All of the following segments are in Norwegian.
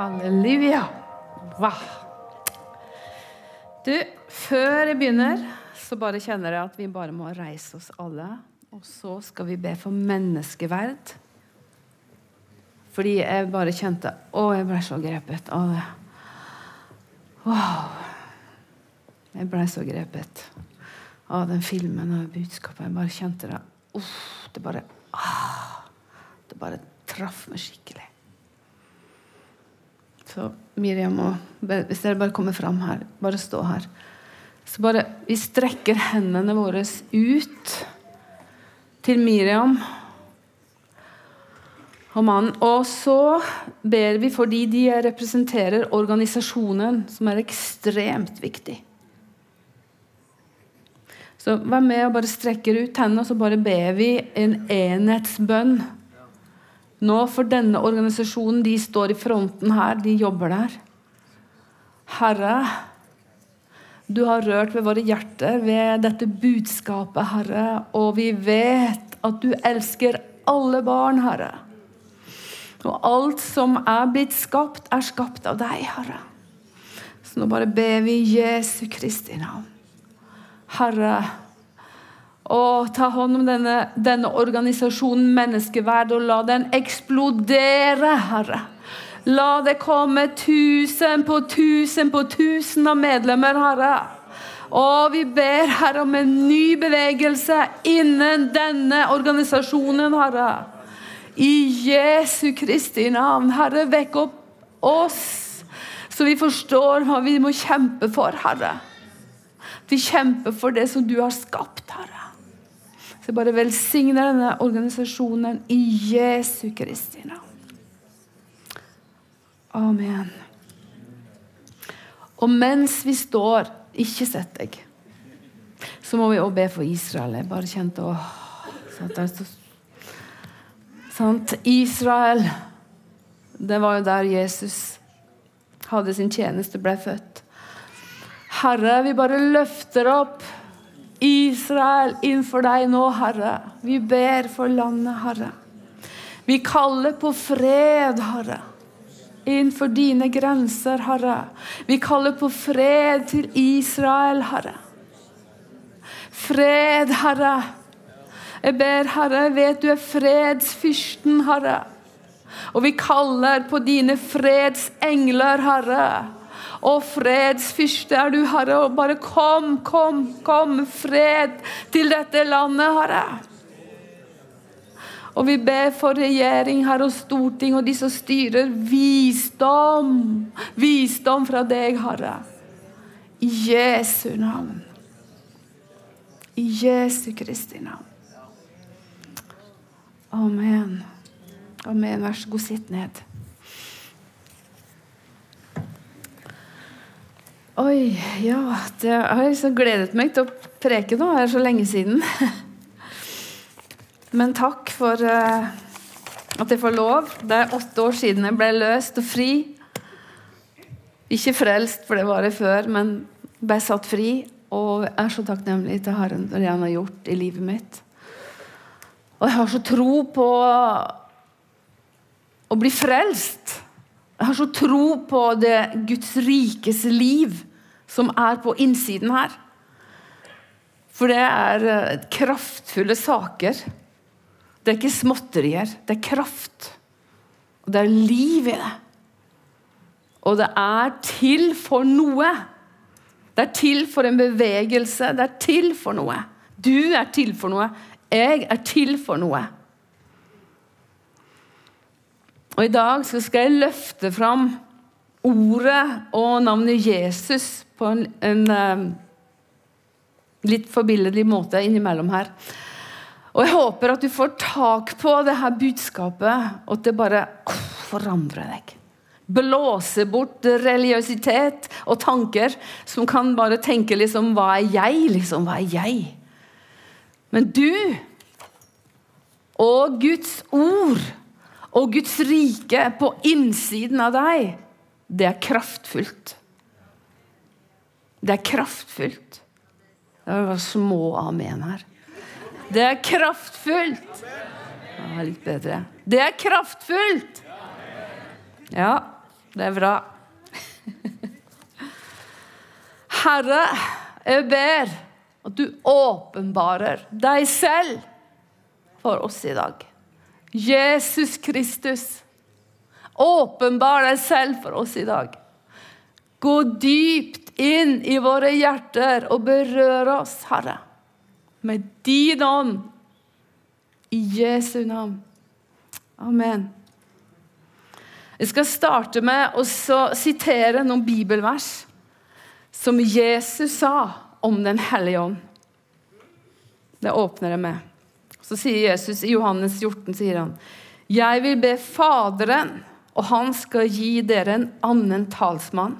Halleluja. Wow. Du, før jeg begynner, så bare kjenner jeg at vi bare må reise oss alle. Og så skal vi be for menneskeverd. Fordi jeg bare kjente Å, jeg ble så grepet av det. Wow. Jeg ble så grepet av den filmen og budskapet. Jeg bare kjente det. Uff, det bare ah, Det bare traff meg skikkelig. Så Miriam og Hvis dere bare kommer fram her, bare stå her. Så bare Vi strekker hendene våre ut til Miriam og mannen. Og så ber vi fordi de representerer organisasjonen, som er ekstremt viktig. Så vær med og bare strekker ut hendene, og så bare ber vi en enhetsbønn. Nå for denne organisasjonen, de står i fronten her, de jobber der. Herre, du har rørt ved våre hjerter ved dette budskapet, Herre. Og vi vet at du elsker alle barn, Herre. Og alt som er blitt skapt, er skapt av deg, Herre. Så nå bare ber vi Jesu Kristi navn. Herre, og ta hånd om denne, denne organisasjonen Menneskeverd, og la den eksplodere, Herre. La det komme tusen på tusen på tusen av medlemmer, Herre. Og vi ber, Herre, om en ny bevegelse innen denne organisasjonen, Herre. I Jesu Kristi navn. Herre, vekk opp oss, så vi forstår hva vi må kjempe for, Herre. Vi kjemper for det som du har skapt, Herre. Så jeg bare velsigner denne organisasjonen i Jesu Kristi navn. Amen. Og mens vi står Ikke sett deg. Så må vi også be for Israel. Jeg bare kjente åh, så, sant? Israel, det var jo der Jesus hadde sin tjeneste, ble født. Herre, vi bare løfter opp Israel innenfor deg nå, Herre. Vi ber for landet, Herre. Vi kaller på fred, Herre innenfor dine grenser, Herre. Vi kaller på fred til Israel, Herre. Fred, Herre. Jeg ber, Herre, jeg vet du er fredsfyrsten, Herre. Og vi kaller på dine fredsengler, Herre. Og fredsfyrste er du, Herre. Og bare kom, kom, kom, fred til dette landet, Herre. Og vi ber for regjering her og storting og de som styrer. Visdom! Visdom fra deg, Herre. I Jesu navn. I Jesu Kristi navn. Amen. Amen. Vær så god, sitt ned. Oi, ja det, Jeg har liksom gledet meg til å preke nå. Det er så lenge siden. Men takk for uh, at jeg får lov. Det er åtte år siden jeg ble løst og fri. Ikke frelst, for det var jeg før, men ble satt fri. Og jeg er så takknemlig til Herren for det han har gjort i livet mitt. Og jeg har så tro på å bli frelst. Jeg har så tro på det Guds rikes liv som er på innsiden her. For det er eh, kraftfulle saker. Det er ikke småtterier. Det er kraft. Og det er liv i det. Og det er til for noe. Det er til for en bevegelse. Det er til for noe. Du er til for noe. Jeg er til for noe. Og I dag skal jeg løfte fram ordet og navnet Jesus på en, en, litt forbilledlig måte innimellom her. Og jeg håper at du får tak på det her budskapet, og at det bare forandrer deg. Blåse bort religiøsitet og tanker som kan bare tenke liksom Hva er jeg? Liksom, hva er jeg? Men du og Guds ord og Guds rike på innsiden av deg, det er kraftfullt. Det er kraftfullt. Det var små amen her. Det er kraftfullt. Ja, litt bedre. Det er kraftfullt. Ja. Det er bra. Herre, jeg ber at du åpenbarer deg selv for oss i dag. Jesus Kristus, åpenbar deg selv for oss i dag. Gå dypt inn i våre hjerter og berør oss, Herre, med din ånd. I Jesu navn. Amen. Jeg skal starte med å sitere noen bibelvers som Jesus sa om Den hellige ånd. Det åpner jeg med. Så sier Jesus i Johannes 14, sier han, Jeg vil be Faderen, og han skal gi dere en annen talsmann.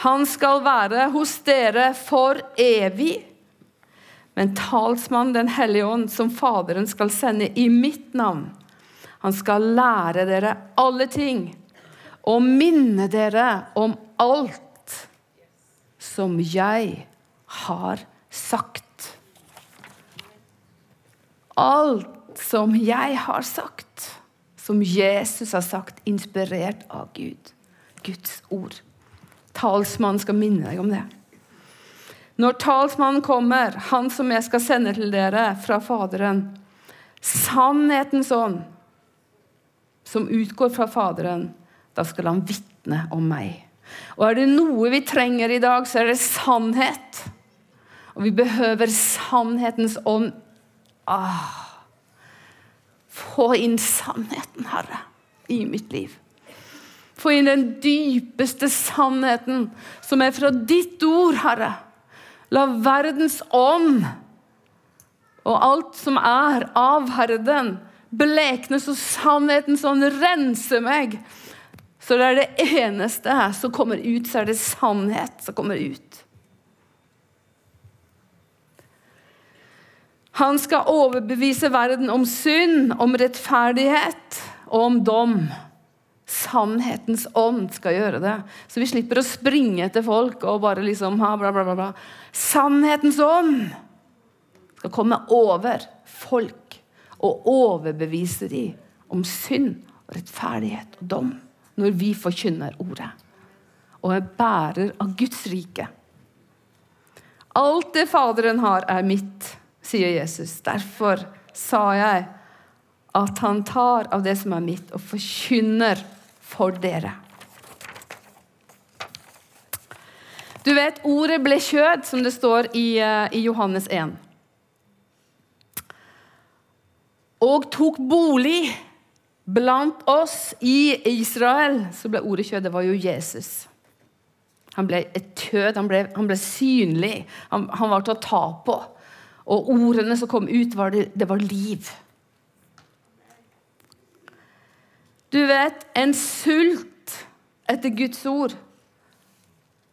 Han skal være hos dere for evig. Men talsmannen Den hellige ånd, som Faderen skal sende i mitt navn, han skal lære dere alle ting og minne dere om alt som jeg har sagt. Alt som jeg har sagt, som Jesus har sagt, inspirert av Gud. Guds ord. Talsmannen skal minne deg om det. Når talsmannen kommer, han som jeg skal sende til dere fra Faderen, sannhetens ånd, som utgår fra Faderen, da skal han vitne om meg. Og er det noe vi trenger i dag, så er det sannhet. Og vi behøver sannhetens ånd. Ah, få inn sannheten, Herre, i mitt liv. Få inn den dypeste sannheten, som er fra ditt ord, Herre. La verdens ånd og alt som er av Herren, blekne så sannheten sånn renser meg. Så det er det eneste som kommer ut, så er det sannhet som kommer ut. Han skal overbevise verden om synd, om rettferdighet og om dom. Sannhetens ånd skal gjøre det. Så vi slipper å springe etter folk og bare liksom ha bla, bla, bla. bla. Sannhetens ånd skal komme over folk og overbevise dem om synd, og rettferdighet og dom når vi forkynner ordet og er bærer av Guds rike. Alt det Faderen har, er mitt, sier Jesus. Derfor sa jeg at han tar av det som er mitt, og forkynner for dere. Du vet, ordet ble kjød, som det står i, eh, i Johannes 1 og tok bolig blant oss i Israel. Så ble ordet kjød. Det var jo Jesus. Han ble et kjød, han ble, han ble synlig. Han, han, var til å ta på. Og ordene som kom ut, var det, det var liv. Du vet, en sult etter Guds ord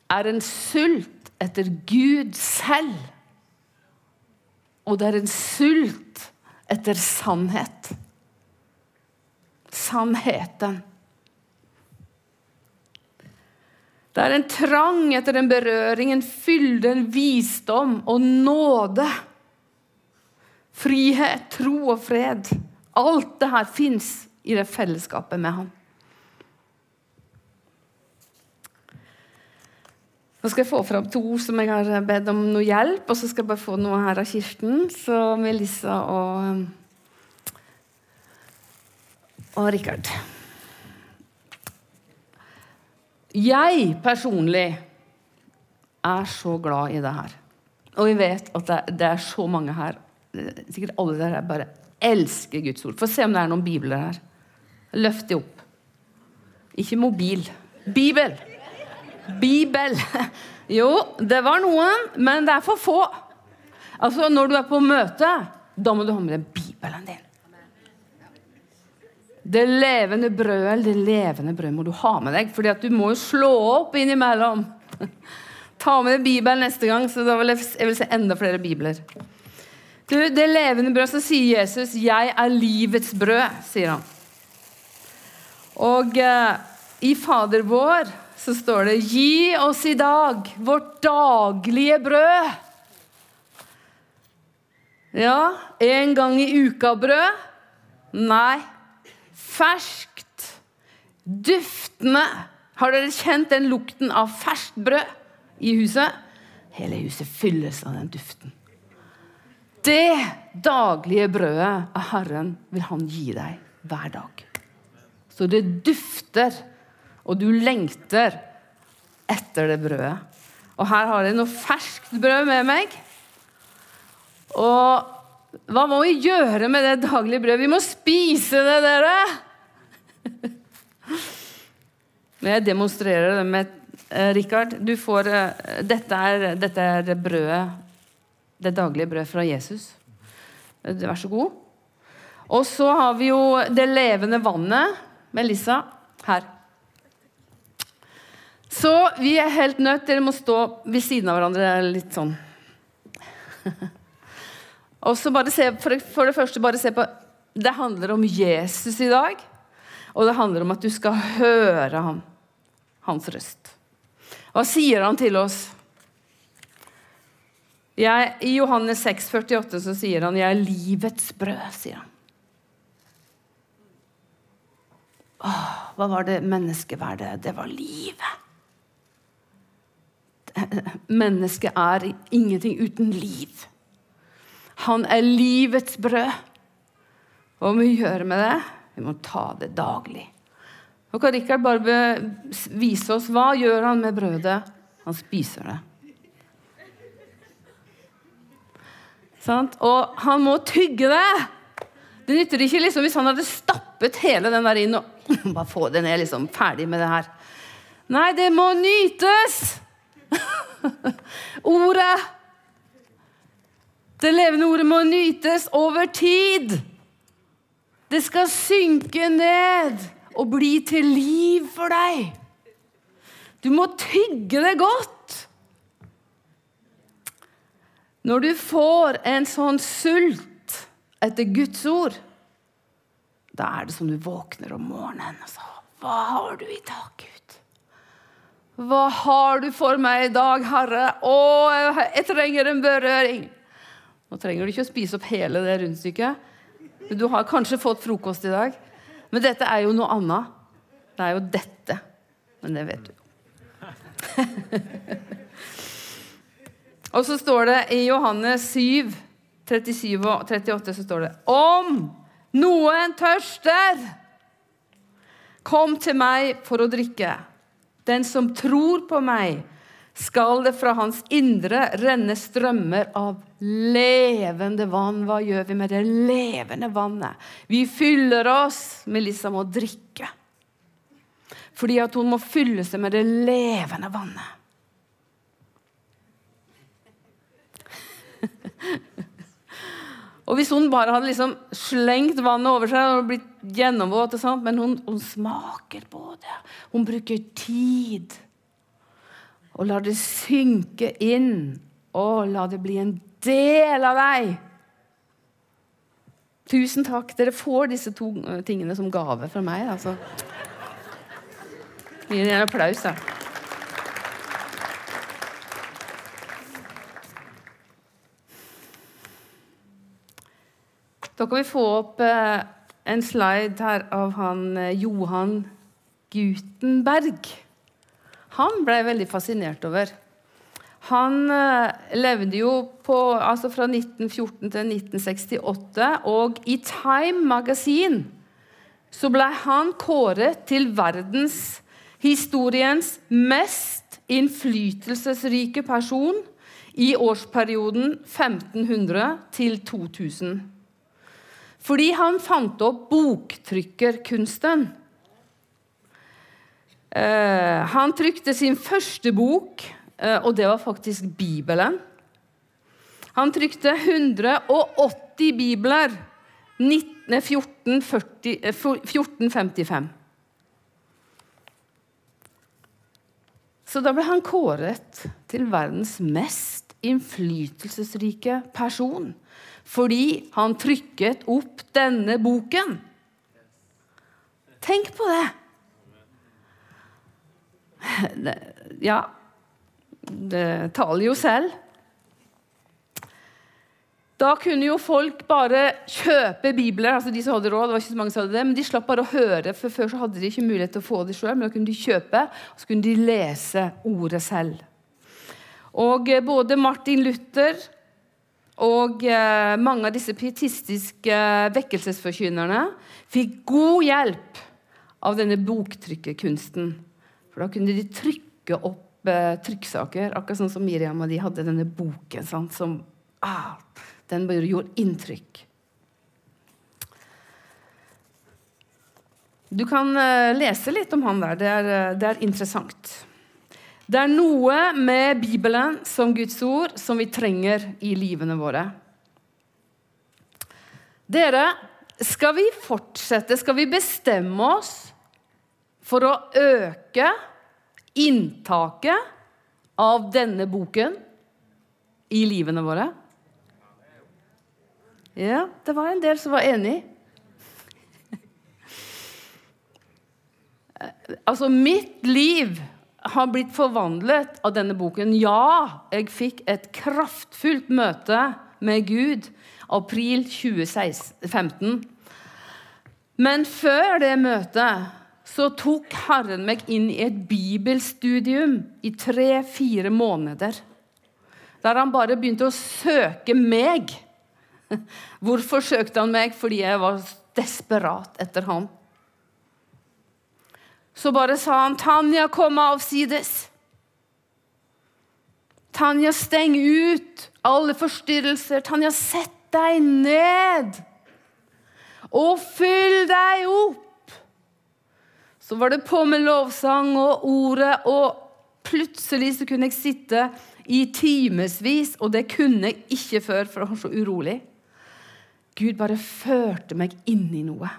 er en sult etter Gud selv. Og det er en sult etter sannhet. Sannheten. Det er en trang etter en berøring, en fylde, en visdom og nåde. Frihet, tro og fred. Alt det her fins i det fellesskapet med Han. Nå skal jeg få fram to som jeg har bedt om noe hjelp, og så skal jeg bare få noe her av Kirsten. Så Melissa og, og Rikard. Jeg personlig er så glad i det her. Og vi vet at det, det er så mange her Sikkert alle dere bare elsker Guds ord. Få se om det er noen bibler her. Løft det opp. Ikke mobil. Bibel! Bibel. Jo, det var noen, men det er for få. Altså, Når du er på møte, da må du ha med deg Bibelen din. Det levende brødet det levende brødet må du ha med deg, fordi at du må jo slå opp innimellom. Ta med deg Bibelen neste gang, så da vil jeg, jeg vil se enda flere bibler. Du, Det levende brød, så sier Jesus 'Jeg er livets brød', sier han. Og eh, i Fader vår så står det 'Gi oss i dag vårt daglige brød'. Ja, en gang i uka brød? Nei. Ferskt, duftende Har dere kjent den lukten av ferskt brød i huset? Hele huset fylles av den duften. Det daglige brødet av Herren vil Han gi deg hver dag. Så det dufter, og du lengter etter det brødet. Og her har jeg noe ferskt brød med meg. Og hva må vi gjøre med det daglige brødet? Vi må spise det, dere! Jeg demonstrerer det med Richard. Rikard. Du får eh, dette er, dette er brødet, det daglige brødet fra Jesus. Eh, vær så god. Og så har vi jo det levende vannet. Melissa, her. Så vi er helt nødt Dere må stå ved siden av hverandre litt sånn. Og så bare se, for det første, bare se på Det handler om Jesus i dag. Og det handler om at du skal høre ham, hans røst. Hva sier han til oss? Jeg, I Johannes 6, 48 så sier han 'Jeg er livets brød'. sier han. Åh, hva var det menneskeverdet? Det var livet. Mennesket er ingenting uten liv. Han er livets brød. Hva må vi gjøre med det? Vi må ta det daglig. Nå kan Rikard bare vise oss hva gjør han med brødet. Han spiser det. Og han må tygge det. Det nytter ikke liksom hvis han hadde stappet hele den der inn og bare få det ned, liksom, ferdig med det her. Nei, det må nytes! ordet Det levende ordet må nytes over tid. Det skal synke ned og bli til liv for deg. Du må tygge det godt. Når du får en sånn sult etter Guds ord, da er det som du våkner om morgenen og så Hva har du i dag, Gud? Hva har du for meg i dag, Herre? Å, jeg trenger en berøring. Nå trenger du ikke å spise opp hele det rundstykket. Du har kanskje fått frokost i dag. Men dette er jo noe annet. Det er jo dette. Men det vet du jo. og så står det i Johannes 7 37 og 38 så står det Om noen tørster, kom til meg for å drikke. Den som tror på meg, skal det fra hans indre renne strømmer av levende vann. Hva gjør vi med det levende vannet? Vi fyller oss med liksom å drikke. Fordi at hun må fylle seg med det levende vannet. Og hvis hun bare hadde liksom slengt vannet over seg og blitt gjennomvåt, men hun, hun, smaker på det. Hun bruker tid. Og lar det synke inn. Og la det bli en del av deg. Tusen takk. Dere får disse to tingene som gave fra meg. altså. Gi en applaus, da. Da kan vi få opp eh, en slide her av han eh, Johan Gutenberg. Han ble jeg veldig fascinert over. Han eh, levde jo på, altså fra 1914 til 1968, og i Time Magasin så ble han kåret til verdenshistoriens mest innflytelsesrike person i årsperioden 1500 til 2000. Fordi han fant opp boktrykkerkunsten. Uh, han trykte sin første bok, uh, og det var faktisk Bibelen. Han trykte 180 bibler 1455. Eh, Så da ble han kåret til verdens mest innflytelsesrike person fordi han trykket opp denne boken. Tenk på det! Ja, det taler jo selv. Da kunne jo folk bare kjøpe bibler. altså de som hadde råd, det var ikke så mange som hadde det, men de slapp bare å høre, for Før så hadde de ikke mulighet til å få det sjøl, men da kunne de kjøpe og så kunne de lese ordet selv. Og eh, Både Martin Luther og eh, mange av disse pietistiske eh, vekkelsesforkynnerne fikk god hjelp av denne boktrykkerkunsten. For da kunne de trykke opp eh, trykksaker, akkurat sånn som Miriam og de hadde denne boken. Sant, som ah, Den gjorde inntrykk. Du kan eh, lese litt om han der. Det er, eh, det er interessant. Det er noe med Bibelen som Guds ord som vi trenger i livene våre. Dere, skal vi fortsette, skal vi bestemme oss for å øke inntaket av denne boken i livene våre? Ja, det var en del som var enig. Altså, mitt liv har blitt forvandlet av denne boken. Ja, jeg fikk et kraftfullt møte med Gud april 2015. Men før det møtet så tok Herren meg inn i et bibelstudium i tre-fire måneder. Der han bare begynte å søke meg. Hvorfor søkte han meg? Fordi jeg var desperat etter ham. Så bare sa han, 'Tanja, kom avsides.' Tanja, steng ut alle forstyrrelser. Tanja, sett deg ned. Og fyll deg opp. Så var det på med lovsang og ordet, og plutselig så kunne jeg sitte i timevis, og det kunne jeg ikke før, for jeg var så urolig. Gud bare førte meg inn i noe.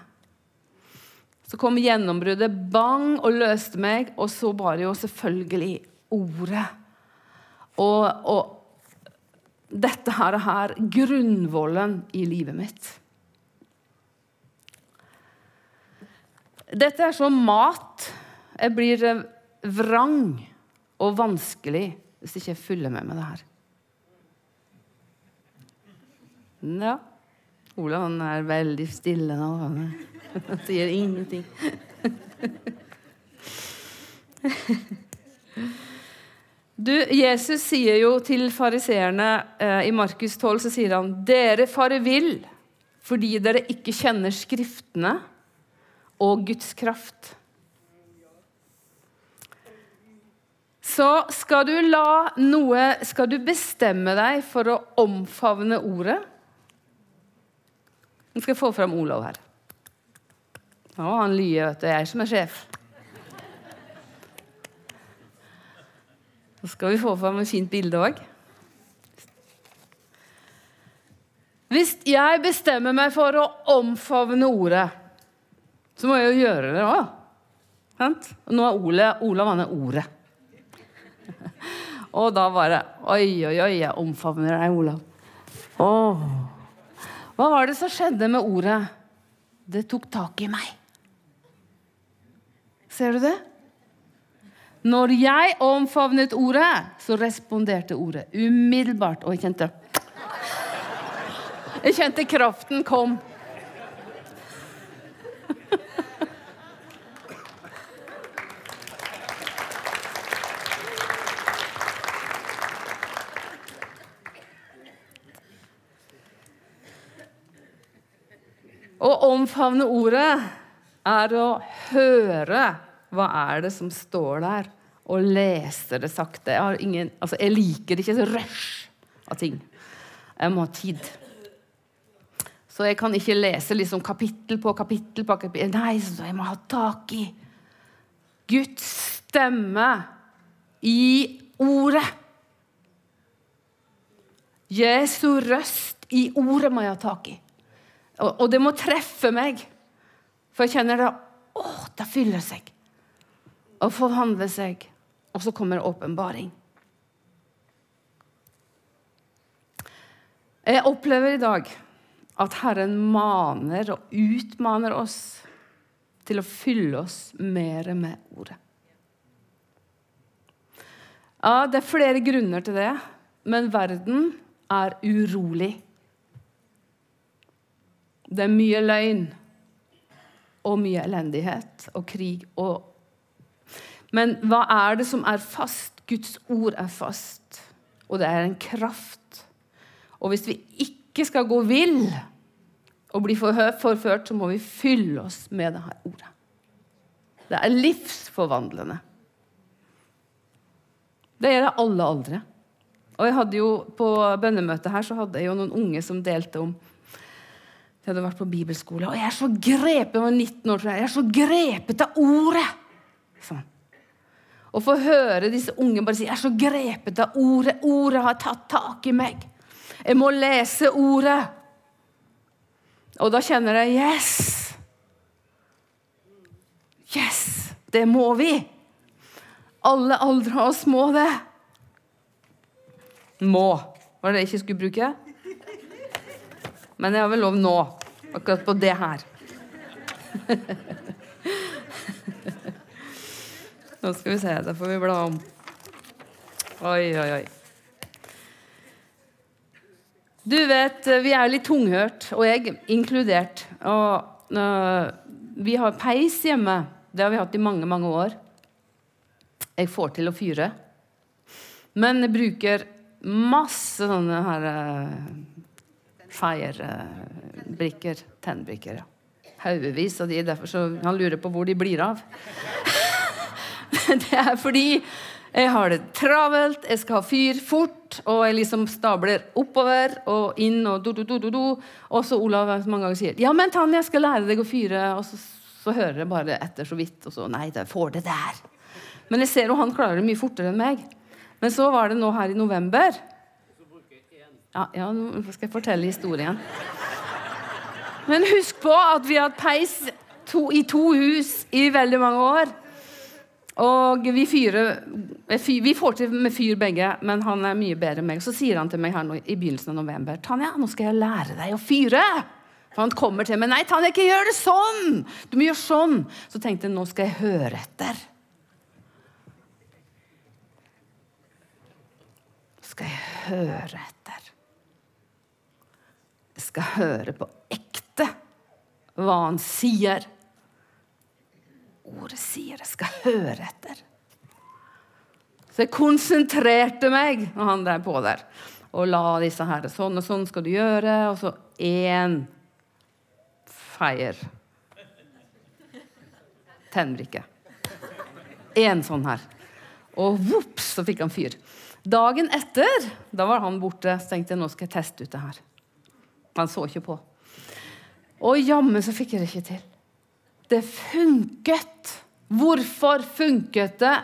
Så kom gjennombruddet, bang, og løste meg. Og så var det jo selvfølgelig ordet. Og, og dette her er grunnvollen i livet mitt. Dette er som mat. Jeg blir eh, vrang og vanskelig hvis ikke jeg følger med med det her. Ja. Olav han er veldig stille nå. Han sier ingenting. Du, Jesus sier jo til fariseerne eh, i Markus 12 så sier han, dere fare vill fordi dere ikke kjenner Skriftene og Guds kraft. Så skal du la noe Skal du bestemme deg for å omfavne ordet? Nå skal jeg få fram Olav her. Å, han lyer, vet du. Jeg som er sjef. Så skal vi få fram et fint bilde òg. Hvis jeg bestemmer meg for å omfavne ordet, så må jeg jo gjøre det òg. Og nå er Ole, Olav han er ordet. Og da bare Oi, oi, oi, jeg omfavner deg, Olav. Åh. Hva var det som skjedde med ordet? Det tok tak i meg. Ser du det? Når jeg omfavnet ordet, så responderte ordet umiddelbart. Og jeg kjente Jeg kjente kraften kom. Å omfavne ordet er å høre hva er det som står der, og lese det sakte. Jeg, ingen, altså jeg liker ikke så rush av ting. Jeg må ha tid. Så jeg kan ikke lese liksom kapittel på kapittel på kapittel. Nei, jeg må ha tak i Guds stemme i ordet. Jesu røst i ordet må jeg ha tak i. Og, og det må treffe meg. For jeg kjenner det Å, det fyller seg. Og forvandler seg. Og så kommer åpenbaring. Jeg opplever i dag at Herren maner og utmaner oss til å fylle oss mer med Ordet. Ja, Det er flere grunner til det, men verden er urolig. Det er mye løgn og mye elendighet og krig. Og Men hva er det som er fast? Guds ord er fast, og det er en kraft. Og hvis vi ikke skal gå vill og bli forført, så må vi fylle oss med dette ordet. Det er livsforvandlende. Det gjelder alle aldre. Og jeg hadde jo På bønnemøtet her så hadde jeg jo noen unge som delte om De hadde vært på bibelskole. Og jeg er så grepet jeg var 19 år, tror jeg. Jeg er så grepet av ordet! Sånn. Og få høre disse unge bare si jeg er så grepet av ordet. Ordet har tatt tak i meg. Jeg må lese ordet. Og da kjenner jeg Yes! Yes! Det må vi! Alle aldre av oss må det. Må. Var det jeg ikke skulle bruke? Men jeg har vel lov nå. Akkurat på det her. Nå skal vi se. Da får vi bla om. Oi, oi, oi. Du vet, vi er litt tunghørt, og jeg inkludert. Og øh, vi har peis hjemme. Det har vi hatt i mange, mange år. Jeg får til å fyre. Men jeg bruker masse sånne her uh, fire-brikker. Uh, Tennbrikker. Ja. Haugevis av de. Derfor så han lurer på hvor de blir av. det er fordi jeg har det travelt, jeg skal ha fyr fort, og jeg liksom stabler oppover og inn og do, do, do, do. Og så Olav mange ganger sier 'Ja, men Tanja, jeg skal lære deg å fyre.' Og så, så hører jeg bare etter så vidt, og så 'Nei, jeg får det der'. Men jeg ser jo han klarer det mye fortere enn meg. Men så var det nå her i november. Ja, ja nå skal jeg fortelle historien. Men husk på at vi har hatt peis to, i to hus i veldig mange år. Og vi, fyrer, vi får til med fyr begge, men han er mye bedre enn meg. Så sier han til meg her nå, i begynnelsen av november Tanja, nå skal jeg lære deg å fyre. For han kommer til meg. 'Nei, Tanja, ikke gjør det sånn! Du må gjøre sånn.' Så tenkte jeg nå skal jeg høre etter. Skal jeg høre etter. Jeg skal høre på ekte hva han sier ordet sier. Jeg skal høre etter. Så jeg konsentrerte meg når han drev på der. Og la disse her Sånn og sånn skal du gjøre. Og så én feier. Tennbrikke. Én sånn her. Og vops, så fikk han fyr. Dagen etter da var han borte. Så tenkte jeg nå skal jeg teste ut det her. Han så ikke på. Og jammen så fikk jeg det ikke til. Det funket. Hvorfor funket det?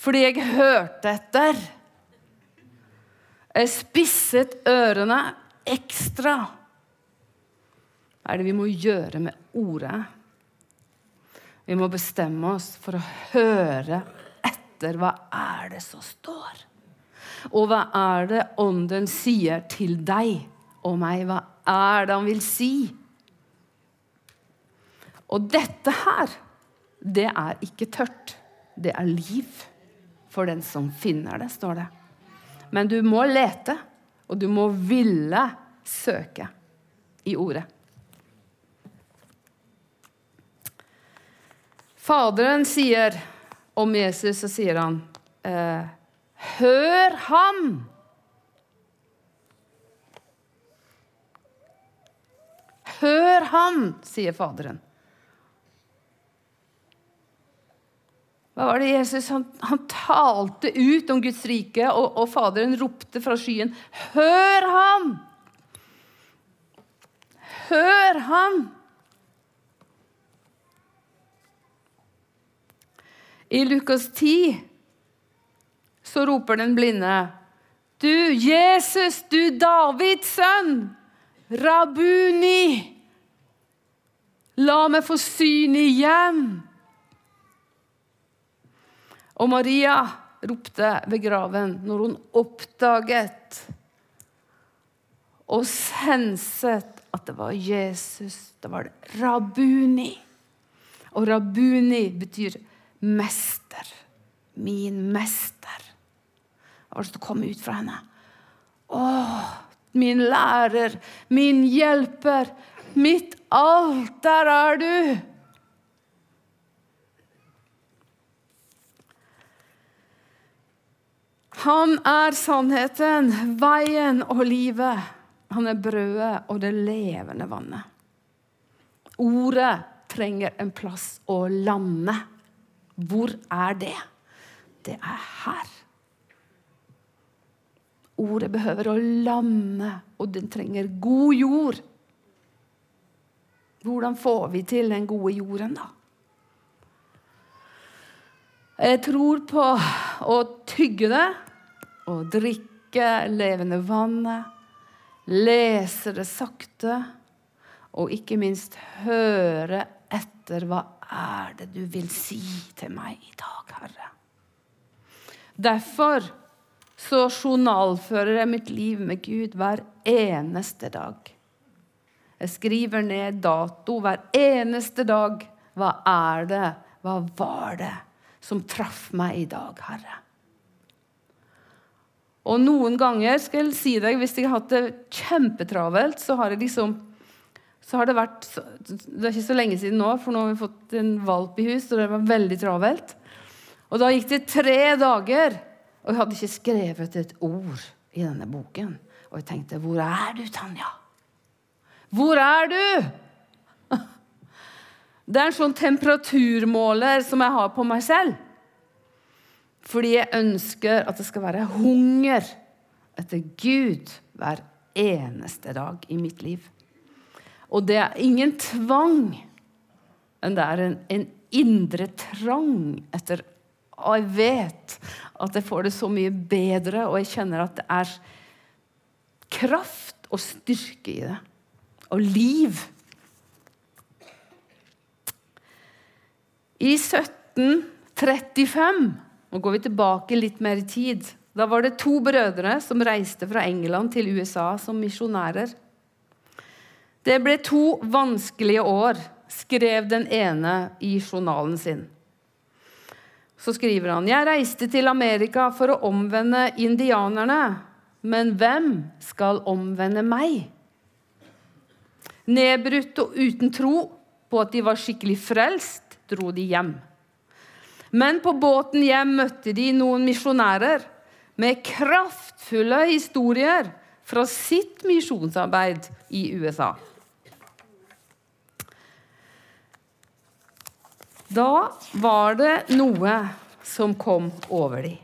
Fordi jeg hørte etter. Jeg spisset ørene ekstra. Hva er det vi må gjøre med ordet? Vi må bestemme oss for å høre etter hva er det som står. Og hva er det Ånden sier til deg og meg? Hva er det han vil si? Og dette her, det er ikke tørt. Det er liv for den som finner det, står det. Men du må lete, og du må ville søke i ordet. Faderen sier om Jesus, så sier han eh, Hør ham! Hør ham, sier Faderen. Hva var det Jesus han, han talte ut om Guds rike, og, og, Faderen ropte fra skyen, 'Hør ham!' Hør ham! I Lukas 10 så roper den blinde, 'Du Jesus, du Davids sønn, Rabuni, la meg få syn igjen.' Og Maria ropte ved graven når hun oppdaget og senset at det var Jesus. Det var det Rabuni. Og Rabuni betyr mester. Min mester. Det var det som kom ut fra henne. Å, min lærer, min hjelper. Mitt alt, der er du. Han er sannheten, veien og livet. Han er brødet og det levende vannet. Ordet trenger en plass å lande. Hvor er det? Det er her. Ordet behøver å lande, og den trenger god jord. Hvordan får vi til den gode jorden, da? Jeg tror på å tygge det og drikke levende vannet, lese det sakte, og ikke minst høre etter hva er det du vil si til meg i dag, Herre. Derfor så journalfører jeg mitt liv med Gud hver eneste dag. Jeg skriver ned dato hver eneste dag. Hva er det, hva var det som traff meg i dag, Herre? Og noen ganger skal jeg si deg, hvis jeg har hatt det kjempetravelt, så har, liksom, så har det vært Det er ikke så lenge siden nå, for nå har vi fått en valp i hus, og det var veldig travelt. Og da gikk det tre dager, og jeg hadde ikke skrevet et ord i denne boken. Og jeg tenkte, hvor er du, Tanja? Hvor er du? Det er en sånn temperaturmåler som jeg har på meg selv. Fordi jeg ønsker at det skal være hunger etter Gud hver eneste dag i mitt liv. Og det er ingen tvang, men det er en, en indre trang etter Og jeg vet at jeg får det så mye bedre, og jeg kjenner at det er kraft og styrke i det. Og liv. I 1735 Nå går vi tilbake litt mer i tid. Da var det to brødre som reiste fra England til USA som misjonærer. Det ble to vanskelige år, skrev den ene i journalen sin. Så skriver han Jeg reiste til Amerika for å omvende indianerne. Men hvem skal omvende meg? Nedbrutt og uten tro på at de var skikkelig frelst, dro de hjem. Men på båten hjem møtte de noen misjonærer med kraftfulle historier fra sitt misjonsarbeid i USA. Da var det noe som kom over dem.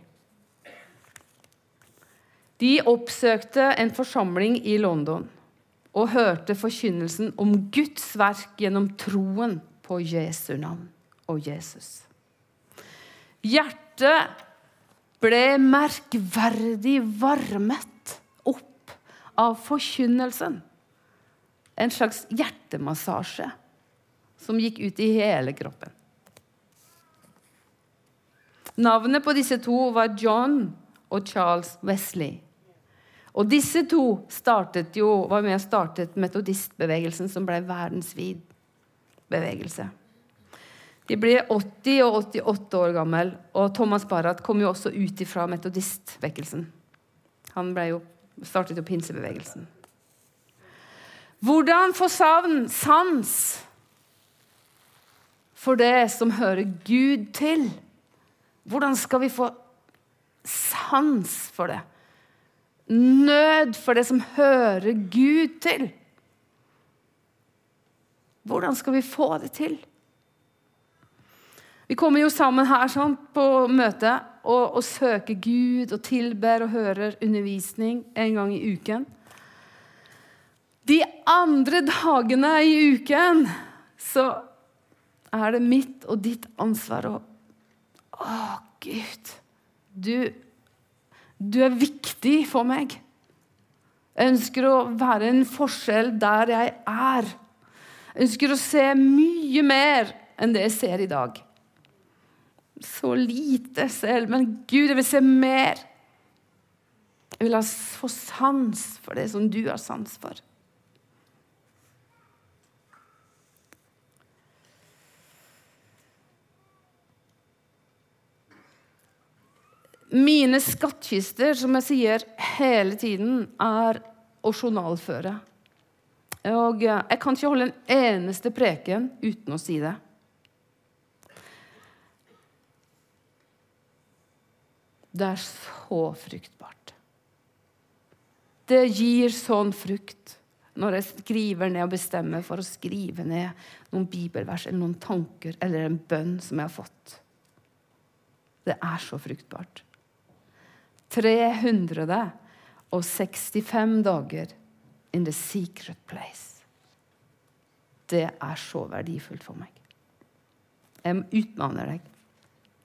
De oppsøkte en forsamling i London og hørte forkynnelsen om Guds verk gjennom troen på Jesu navn og Jesus. Hjertet ble merkverdig varmet opp av forkynnelsen. En slags hjertemassasje som gikk ut i hele kroppen. Navnet på disse to var John og Charles Wesley. Og disse to jo, var med og startet metodistbevegelsen, som ble verdensvid bevegelse. De ble 80 og 88 år gammel, og Thomas Barrat kom jo også ut fra metodistvekkelsen. Han jo, startet jo pinsebevegelsen. Hvordan få savn sans for det som hører Gud til? Hvordan skal vi få sans for det? Nød for det som hører Gud til? Hvordan skal vi få det til? Vi kommer jo sammen her sånn, på møte og, og, søker Gud og tilber og hører undervisning en gang i uken. De andre dagene i uken så er det mitt og ditt ansvar å Å, Gud. Du, du er viktig for meg. Jeg ønsker å være en forskjell der jeg er. Jeg ønsker å se mye mer enn det jeg ser i dag så lite selv, men Gud, jeg vil se mer. Jeg vil få sans for det som du har sans for. Mine skattkister, som jeg sier hele tiden, er å journalføre. Og jeg kan ikke holde en eneste preken uten å si det. Det er så fruktbart. Det gir sånn frukt når jeg skriver ned og bestemmer for å skrive ned noen bibelvers eller noen tanker eller en bønn som jeg har fått. Det er så fruktbart. 365 dager in the secret place. Det er så verdifullt for meg. Jeg utmanner deg.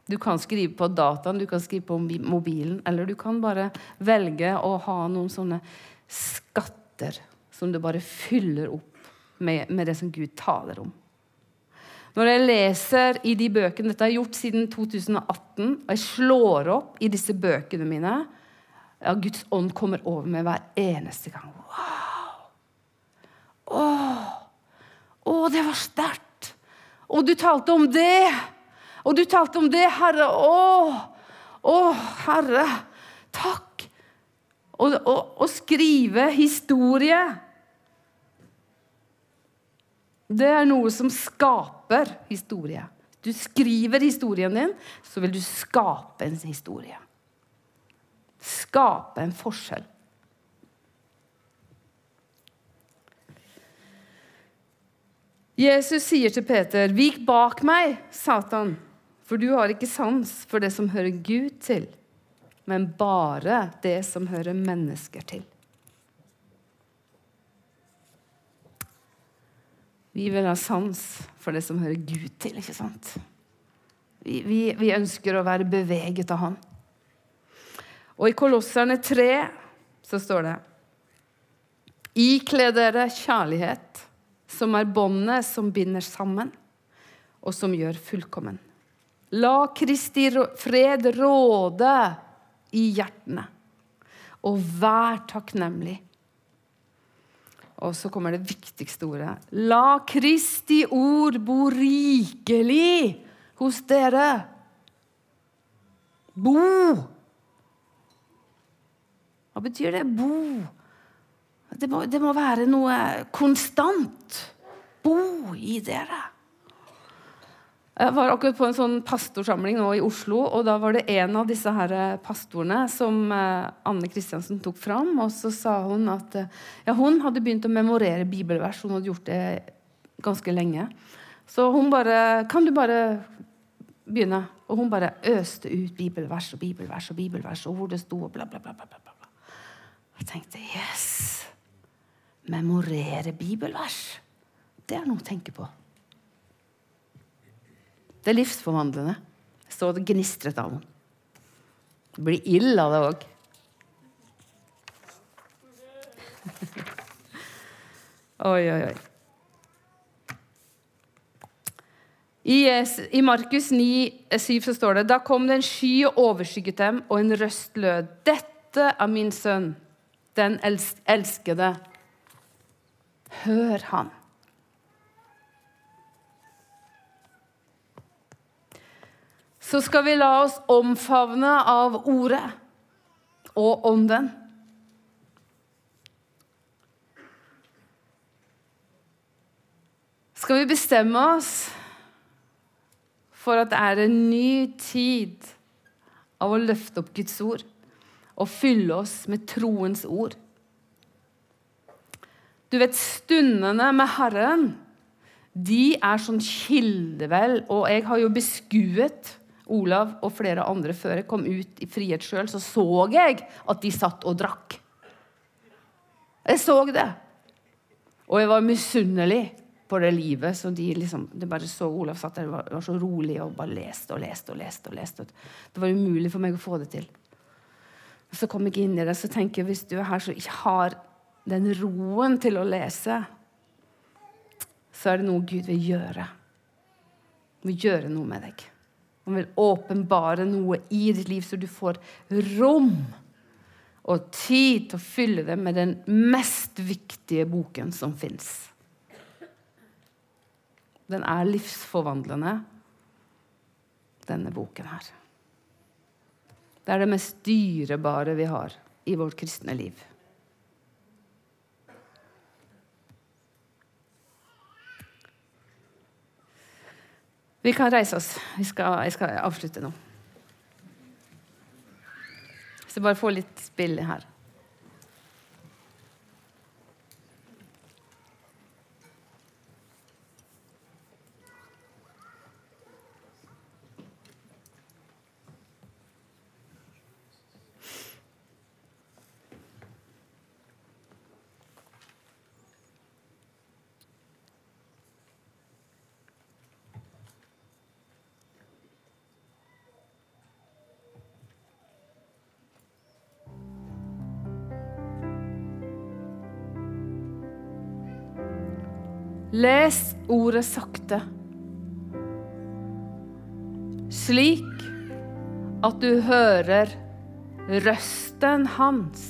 Du kan skrive på dataen, du kan skrive på mobilen, eller du kan bare velge å ha noen sånne skatter som du bare fyller opp med, med det som Gud taler om. Når jeg leser i de bøkene Dette har jeg gjort siden 2018. Og jeg slår opp i disse bøkene mine. Ja, Guds ånd kommer over meg hver eneste gang. Wow! Åh, Åh det var sterkt! Og du talte om det! Og du talte om det, Herre. Åh, Åh Herre. Takk! Å skrive historie det er noe som skaper historie. Du skriver historien din, så vil du skape en historie. Skape en forskjell. Jesus sier til Peter, 'Vik bak meg, Satan, for du har ikke sans for det som hører Gud til, men bare det som hører mennesker til.' Vi vil ha sans for det som hører Gud til. ikke sant? Vi, vi, vi ønsker å være beveget av Han. Og i Kolosserne 3 så står det Ikle dere kjærlighet, som er båndet som binder sammen, og som gjør fullkommen. La Kristi fred råde i hjertene, og vær takknemlig. Og så kommer det viktigste ordet. La Kristi ord bo rikelig hos dere. Bo. Hva betyr det? Bo. Det må, det må være noe konstant. Bo i dere. Jeg var akkurat på en sånn pastorsamling nå i Oslo, og da var det en av disse her eh, pastorene som eh, Anne Kristiansen tok fram. Og så sa hun at eh, ja, hun hadde begynt å memorere bibelvers. Hun hadde gjort det ganske lenge. Så hun bare Kan du bare begynne? Og hun bare øste ut bibelvers og bibelvers og bibelvers og hvor det sto og bla, bla, bla. bla, bla. Jeg tenkte yes! Memorere bibelvers. Det er noe å tenke på. Det er livsforvandlende. Så det gnistret av henne. Det blir ild av det òg. oi, oi, oi. I, I Markus 9, 7 så står det Da kom det en sky og overskygget dem, og en røst lød. Dette er min sønn, den elskede. Hør han. Så skal vi la oss omfavne av Ordet og Ånden. Skal vi bestemme oss for at det er en ny tid av å løfte opp Guds ord og fylle oss med troens ord? Du vet, stundene med Herren, de er sånn kildevel, og jeg har jo beskuet Olav og flere andre før jeg kom ut i frihet sjøl, så så jeg at de satt og drakk. Jeg så det. Og jeg var misunnelig på det livet. så de liksom, det bare så Olav satt der var, var så rolig og bare leste og leste og leste. og leste. Det var umulig for meg å få det til. Så kom jeg inn i det, så tenker jeg hvis du er her så ikke har den roen til å lese, så er det noe Gud vil gjøre. Vil gjøre noe med deg. Han vil åpenbare noe i ditt liv, så du får rom og tid til å fylle det med den mest viktige boken som fins. Den er livsforvandlende, denne boken her. Det er det mest dyrebare vi har i vårt kristne liv. Vi kan reise oss. Skal, jeg skal avslutte nå. Så bare få litt spill her. Les ordet sakte. Slik at du hører røsten hans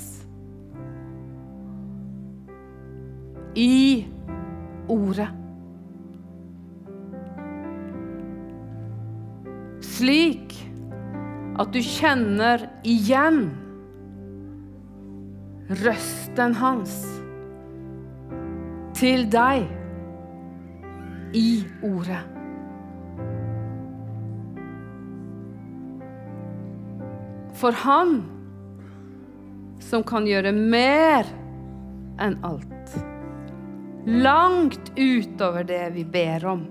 i ordet. Slik at du kjenner igjen røsten hans til deg i ordet. For Han som kan gjøre mer enn alt. Langt utover det vi ber om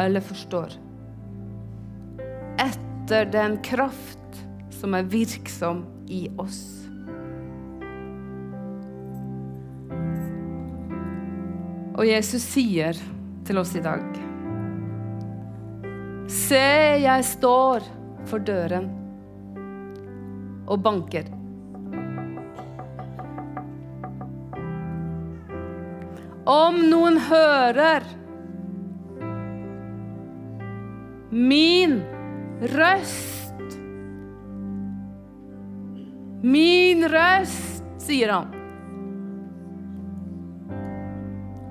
eller forstår. Etter den kraft som er virksom i oss. Og Jesus sier til oss i dag Se, jeg står for døren og banker. Om noen hører min røst Min røst, sier han.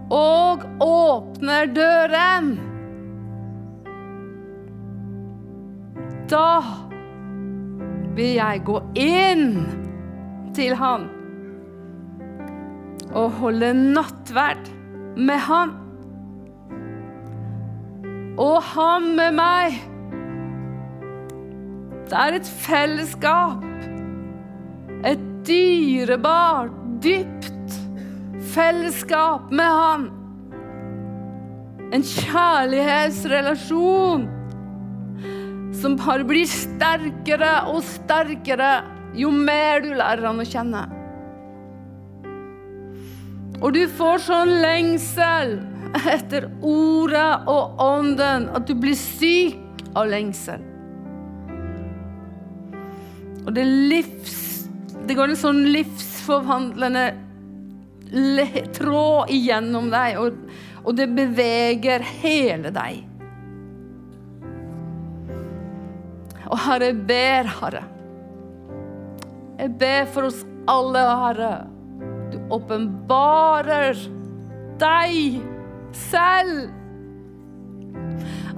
Og åpner døren. Da vil jeg gå inn til han og holde nattverd med han. Og han med meg. Det er et fellesskap. Et dyrebart, dypt fellesskap med Han. En kjærlighetsrelasjon som bare blir sterkere og sterkere jo mer du lærer han å kjenne. Og du får sånn lengsel etter ordet og ånden at du blir syk av lengsel. Og det, livs, det går en sånn livsforvandlende trå igjennom deg, og, og det beveger hele deg. Og Herre, jeg ber, Herre. Jeg ber for oss alle, Herre. Du åpenbarer deg selv.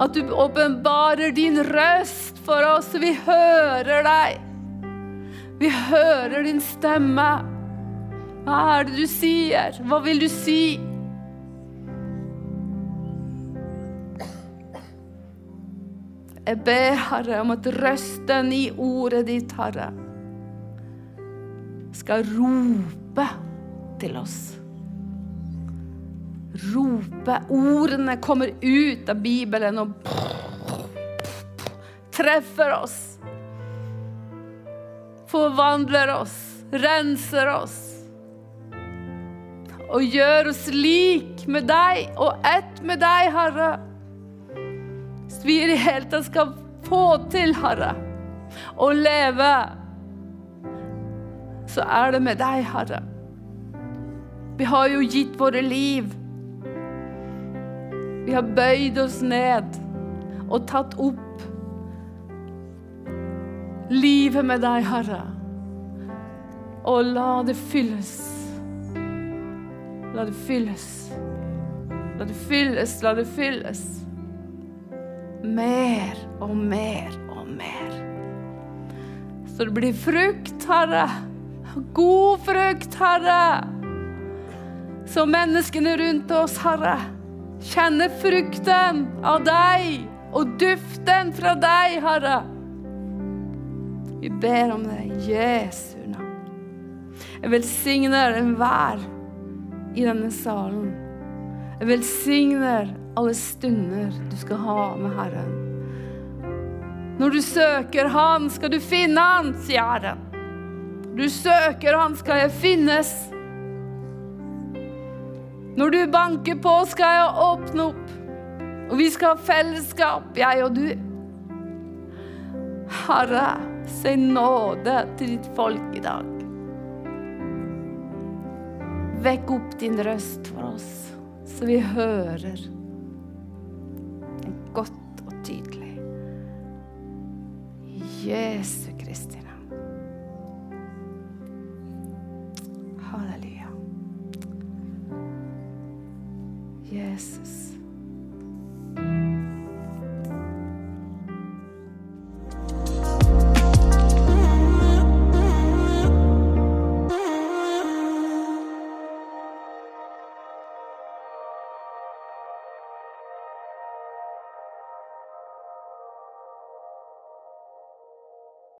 At du åpenbarer din røst for oss, vi hører deg. Vi hører din stemme. Hva er det du sier? Hva vil du si? Jeg ber, Herre, om at røsten i ordet ditt, Herre, skal rope til oss. Rope. Ordene kommer ut av Bibelen og treffer oss. Forvandler oss, renser oss og gjør oss lik med deg og ett med deg, Herre. Så vi i det hele tatt skal få til, Herre, å leve, så er det med deg, Herre. Vi har jo gitt våre liv. Vi har bøyd oss ned og tatt opp livet med deg, Herre. Og la det fylles La det fylles. La det fylles, la det fylles. Mer og mer og mer. Så det blir frukt, Herre. God frukt, Herre. Så menneskene rundt oss, Herre, kjenner frukten av deg og duften fra deg, Herre. Vi ber om det i Jesu navn. Jeg velsigner enhver i denne salen. Jeg velsigner alle stunder du skal ha med Herren. Når du søker Han, skal du finne Han, sier Herren. Du søker Han, skal jeg finnes. Når du banker på, skal jeg åpne opp. Og vi skal ha fellesskap, jeg og du. Herre, si nåde til ditt folk i dag. Vekk opp din røst for oss, så vi hører godt og tydelig. Jesu Kristi navn. Halleluja. Jesus.